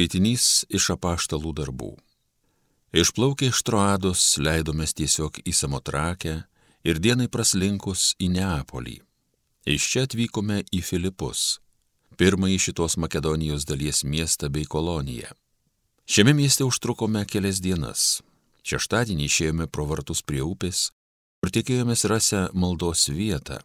Skaitinys iš apaštalų darbų. Išplaukę iš Troados leidomės tiesiog į Samotrakę ir dienai praslinkus į Neapolį. Iš čia atvykome į Filipus, pirmąjį šitos Makedonijos dalies miestą bei koloniją. Šiame mieste užtrukome kelias dienas. Šeštadienį išėjome pro vartus prie upės ir tikėjomės rasę maldos vietą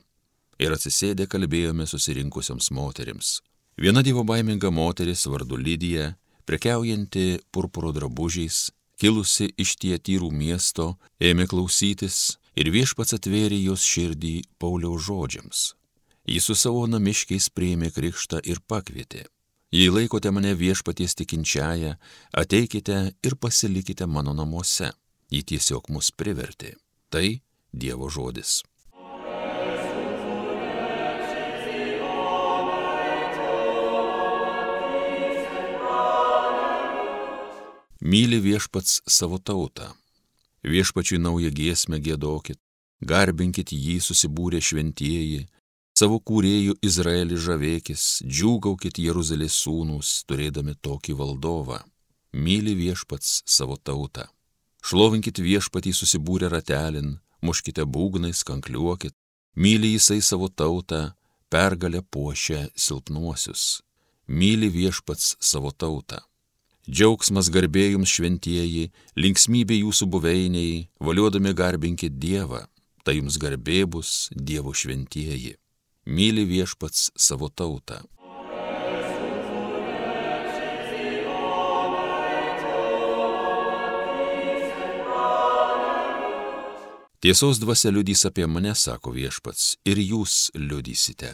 ir atsisėdę kalbėjome susirinkusioms moterims. Viena dievo baiminga moteris vardu Lydija, prekiaujanti purpuro drabužiais, kilusi iš tie tyrų miesto, ėmė klausytis ir viešpats atvėrė jos širdį Pauliaus žodžiams. Jis su savo namiškiais prieimė krikštą ir pakvietė. Jei laikote mane viešpaties tikinčiają, ateikite ir pasilikite mano namuose. Ji tiesiog mus privertė. Tai Dievo žodis. Myli viešpats savo tautą. Viešpačiui naują giesmę gėdokit, garbinkit jį susibūrę šventieji, savo kūrėjų Izraelį žavėkis, džiūgaukit Jeruzalės sūnus, turėdami tokį valdovą. Myli viešpats savo tautą. Šlovinkit viešpatį susibūrę ratelin, muškite būgnais, kankliuokit, myli jisai savo tautą, pergalę puošia silpnuosius. Myli viešpats savo tautą. Džiaugsmas garbė jums šventieji, linksmybė jūsų buveiniai, valiuodami garbinkit Dievą, tai jums garbė bus Dievo šventieji. Myli viešpats savo tautą. Tiesos dvasia liudys apie mane, sako viešpats, ir jūs liudysite.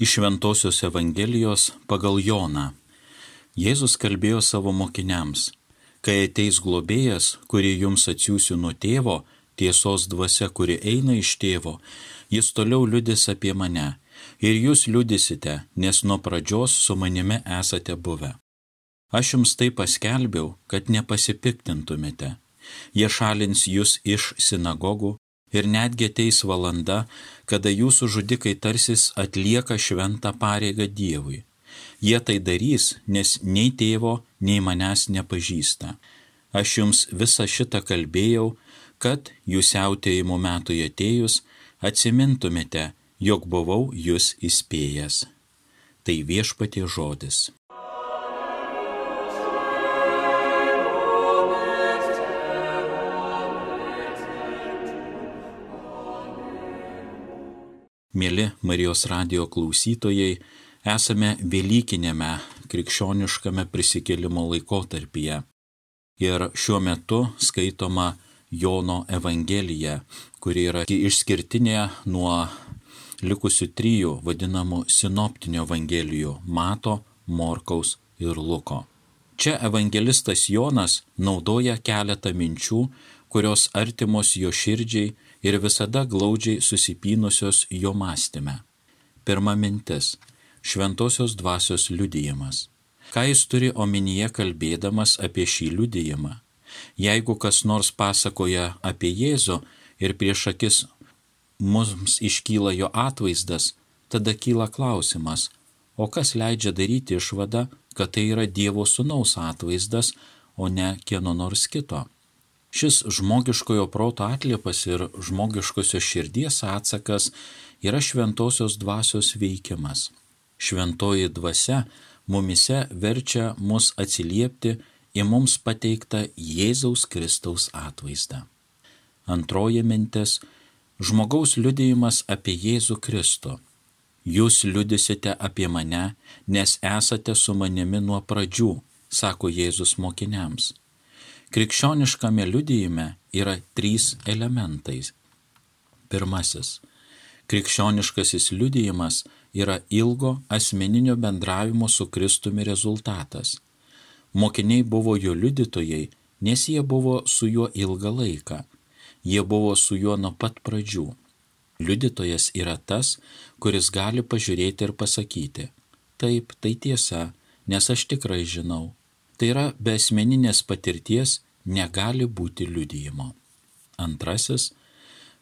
Iš Ventosios Evangelijos pagal Joną. Jėzus kalbėjo savo mokiniams, kai ateis globėjas, kurį jums atsiųsiu nuo tėvo, tiesos dvasia, kuri eina iš tėvo, jis toliau liudys apie mane. Ir jūs liudysite, nes nuo pradžios su manimi esate buvę. Aš jums tai paskelbiau, kad nepasipiktintumėte. Jie šalins jūs iš sinagogų, ir netgi ateis valanda, kada jūsų žudikai tarsis atlieka šventą pareigą Dievui. Jie tai darys, nes nei tėvo, nei manęs nepažįsta. Aš jums visą šitą kalbėjau, kad jūs siautėjimo metui atėjus atsimintumėte, jog buvau jūs įspėjęs. Tai viešpatie žodis. Mėly Marijos radio klausytojai, esame Velykinėme krikščioniškame prisikėlimo laikotarpyje. Ir šiuo metu skaitoma Jono Evangelija, kuri yra išskirtinė nuo likusių trijų vadinamų sinoptinių Evangelijų - Mato, Morkaus ir Luko. Čia evangelistas Jonas naudoja keletą minčių, kurios artimos jo širdžiai ir visada glaudžiai susipynusios jo mąstymę. Pirma mintis - šventosios dvasios liudijimas. Ką jis turi omenyje kalbėdamas apie šį liudijimą? Jeigu kas nors pasakoja apie Jėzų ir prieš akis mums iškyla jo atvaizdas, tada kyla klausimas, o kas leidžia daryti išvadą, kad tai yra Dievo Sūnaus atvaizdas, o ne kieno nors kito. Šis žmogiškojo proto atliepas ir žmogiškosios širdies atsakas yra šventosios dvasios veikimas. Šventoji dvasia mumise verčia mus atsiliepti į mums pateiktą Jėzaus Kristaus atvaizdą. Antroji mintis - žmogaus liudijimas apie Jėzų Kristų. Jūs liudysite apie mane, nes esate su manimi nuo pradžių, sako Jėzus mokiniams. Krikščioniškame liudijime yra trys elementai. Pirmasis. Krikščioniškasis liudijimas yra ilgo asmeninio bendravimo su Kristumi rezultatas. Mokiniai buvo jo liudytojai, nes jie buvo su juo ilgą laiką. Jie buvo su juo nuo pat pradžių. Liudytojas yra tas, kuris gali pažiūrėti ir pasakyti, taip, tai tiesa, nes aš tikrai žinau. Tai yra be asmeninės patirties negali būti liudijimo. Antrasis,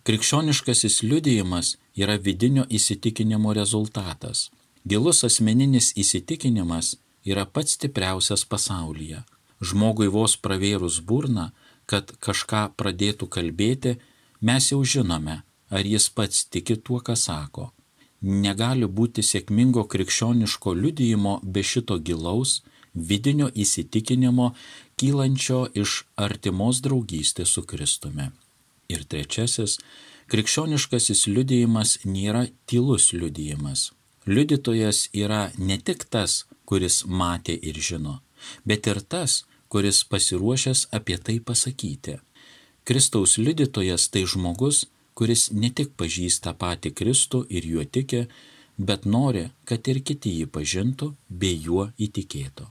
krikščioniškasis liudijimas yra vidinio įsitikinimo rezultatas. Gilus asmeninis įsitikinimas yra pats stipriausias pasaulyje. Žmogui vos pravėrus burną, kad kažką pradėtų kalbėti, mes jau žinome, ar jis pats tiki tuo, ką sako. Negali būti sėkmingo krikščioniško liudijimo be šito gilaus, vidinio įsitikinimo, kylančio iš artimos draugystės su Kristumi. Ir trečiasis, krikščioniškasis liudijimas nėra tylus liudijimas. Liudytojas yra ne tik tas, kuris matė ir žino, bet ir tas, kuris pasiruošęs apie tai pasakyti. Kristaus liudytojas tai žmogus, kuris ne tik pažįsta patį Kristų ir juo tiki, bet nori, kad ir kiti jį pažintų bei juo įtikėtų.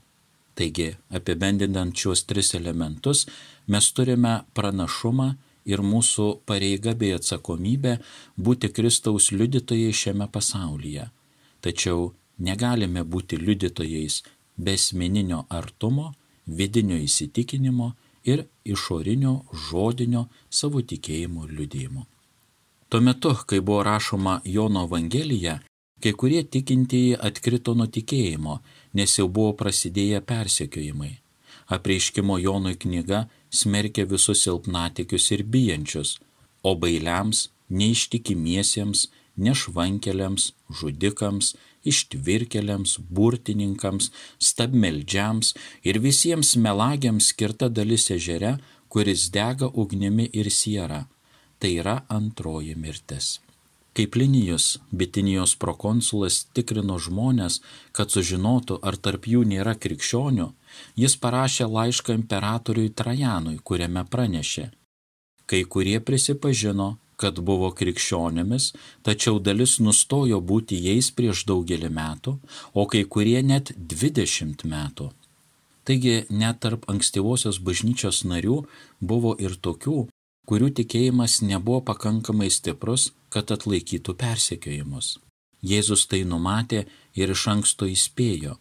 Taigi, apibendinant šios tris elementus, mes turime pranašumą ir mūsų pareiga bei atsakomybė būti Kristaus liudytojai šiame pasaulyje. Tačiau negalime būti liudytojais be asmeninio artumo, vidinio įsitikinimo ir išorinio žodinio savo tikėjimo liudėjimo. Tuo metu, kai buvo rašoma Jono Evangelija, kai kurie tikintieji atkrito nuo tikėjimo, nes jau buvo prasidėję persekiojimai. Apreiškimo Jonui knyga smerkia visus silpnatikius ir bijančius, o bailiams, neištikimiesiems, nešvankeliams, žudikams, ištvirkeliams, burtininkams, stabmeldžiams ir visiems melagiams skirta dalis ežere, kuris dega ugnimi ir siera tai yra antroji mirtis. Kaip linijus Bitinijos prokonsulas tikrino žmonės, kad sužinotų, ar tarp jų nėra krikščionių, jis parašė laišką imperatoriui Trajanui, kuriame pranešė. Kai kurie prisipažino, kad buvo krikščionėmis, tačiau dalis nustojo būti jais prieš daugelį metų, o kai kurie net 20 metų. Taigi net tarp ankstyvosios bažnyčios narių buvo ir tokių, kurių tikėjimas nebuvo pakankamai stiprus, kad atlaikytų persekiojimus. Jėzus tai numatė ir iš anksto įspėjo.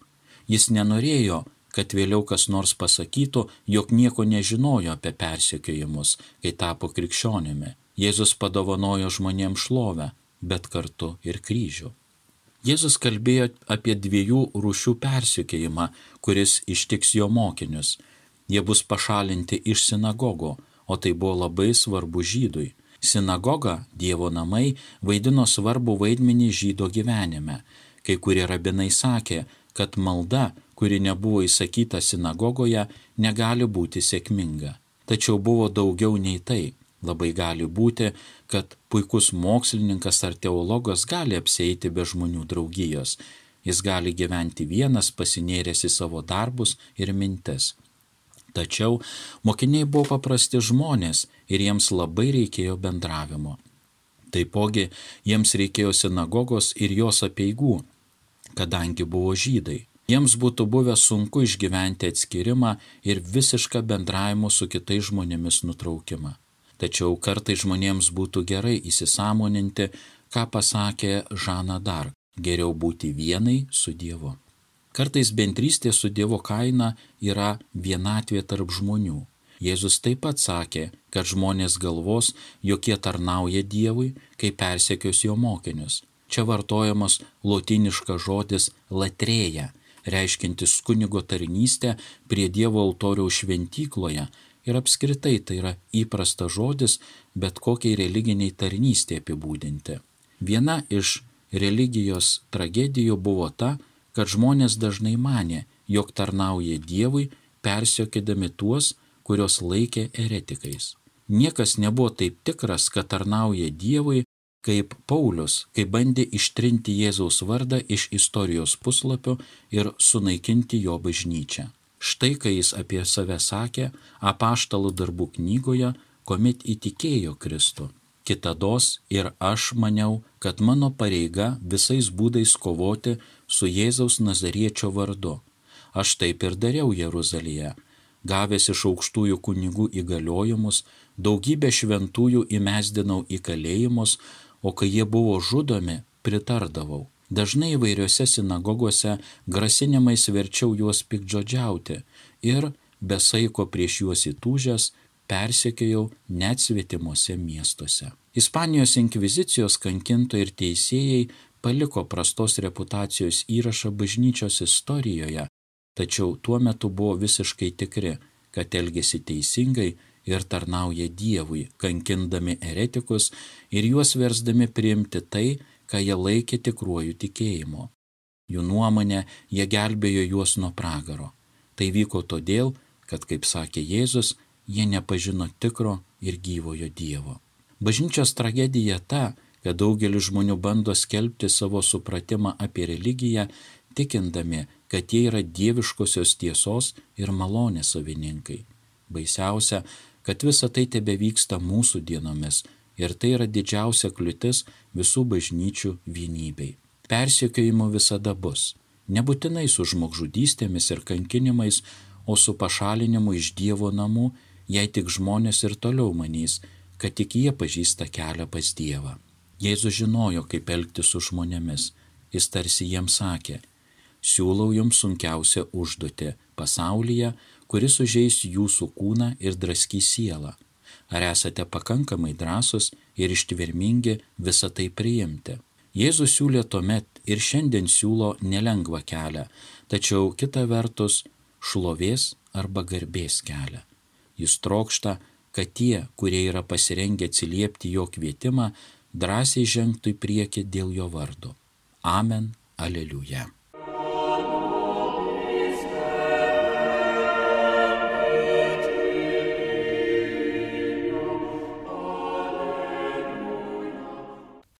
Jis nenorėjo, kad vėliau kas nors pasakytų, jog nieko nežinojo apie persekiojimus, kai tapo krikščionimi. Jėzus padovanojo žmonėms šlovę, bet kartu ir kryžių. Jėzus kalbėjo apie dviejų rūšių persekiojimą, kuris ištiks jo mokinius. Jie bus pašalinti iš sinagogo, o tai buvo labai svarbu žydui. Sinagoga, Dievo namai, vaidino svarbu vaidmenį žydo gyvenime. Kai kurie rabinai sakė, kad malda, kuri nebuvo įsakyta sinagogoje, negali būti sėkminga. Tačiau buvo daugiau nei tai. Labai gali būti, kad puikus mokslininkas ar teologas gali apseiti be žmonių draugijos. Jis gali gyventi vienas, pasinėręs į savo darbus ir mintis. Tačiau mokiniai buvo paprasti žmonės ir jiems labai reikėjo bendravimo. Taipogi jiems reikėjo sinagogos ir jos apieigų, kadangi buvo žydai. Jiems būtų buvę sunku išgyventi atskirimą ir visišką bendravimo su kitais žmonėmis nutraukimą. Tačiau kartai žmonėms būtų gerai įsisamoninti, ką pasakė Žana Dark - geriau būti vienai su Dievu. Kartais bendrystė su Dievo kaina yra vienatvė tarp žmonių. Jėzus taip pat sakė, kad žmonės galvos, jog jie tarnauja Dievui, kai persekios jo mokinius. Čia vartojamas lotiniškas žodis latrėja, reiškintis kunigo tarnystę prie Dievo altoriaus šventykloje ir apskritai tai yra įprastas žodis bet kokiai religiniai tarnystė apibūdinti. Viena iš religijos tragedijų buvo ta, kad žmonės dažnai mane, jog tarnauja Dievui, persiokėdami tuos, kurios laikė eretikais. Niekas nebuvo taip tikras, kad tarnauja Dievui, kaip Paulius, kai bandė ištrinti Jėzaus vardą iš istorijos puslapio ir sunaikinti jo bažnyčią. Štai kai jis apie save sakė apaštalų darbų knygoje, kuomet įtikėjo Kristų. Kitados ir aš maniau, kad mano pareiga visais būdais kovoti su Jėzaus Nazariečio vardu. Aš taip ir dariau Jeruzalėje. Gavęs iš aukštųjų kunigų įgaliojimus, daugybę šventųjų įmesdinau į kalėjimus, o kai jie buvo žudomi, pritardavau. Dažnai įvairiose sinagogose grasinimais verčiau juos pikdžodžiauti ir besaiko prieš juos įtūžęs persekėjau net svetimuose miestuose. Ispanijos inkvizicijos kankintojai ir teisėjai paliko prastos reputacijos įrašą bažnyčios istorijoje, tačiau tuo metu buvo visiškai tikri, kad elgesi teisingai ir tarnauja Dievui, kankindami eretikus ir juos versdami priimti tai, ką jie laikė tikruoju tikėjimu. Jų nuomonė, jie gelbėjo juos nuo pragaro. Tai vyko todėl, kad, kaip sakė Jėzus, jie nepažino tikro ir gyvojo Dievo. Bažnyčios tragedija ta, kad daugelis žmonių bando skelbti savo supratimą apie religiją, tikindami, kad jie yra dieviškosios tiesos ir malonės savininkai. Baisiausia, kad visa tai tebe vyksta mūsų dienomis ir tai yra didžiausia kliūtis visų bažnyčių vienybei. Persiekėjimo visada bus. Nebūtinai su žmogžudystėmis ir kankinimais, o su pašalinimu iš Dievo namų, jei tik žmonės ir toliau manys, kad tik jie pažįsta kelią pas Dievą. Jėzus žinojo, kaip elgti su žmonėmis. Jis tarsi jiems sakė, siūlau jums sunkiausią užduotį pasaulyje, kuris užeis jūsų kūną ir draskys sielą Ar esate pakankamai drąsus ir ištvermingi visą tai priimti? Jėzus siūlė tuomet ir šiandien siūlo nelengvą kelią, tačiau kita vertus šlovės arba garbės kelią. Jis trokšta, kad tie, kurie yra pasirengę atsiliepti jo kvietimą, drąsiai žengtų į priekį dėl jo vardo. Amen. Aleliuja.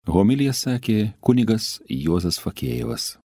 Homilija sakė kunigas Juozas Fakėjevas.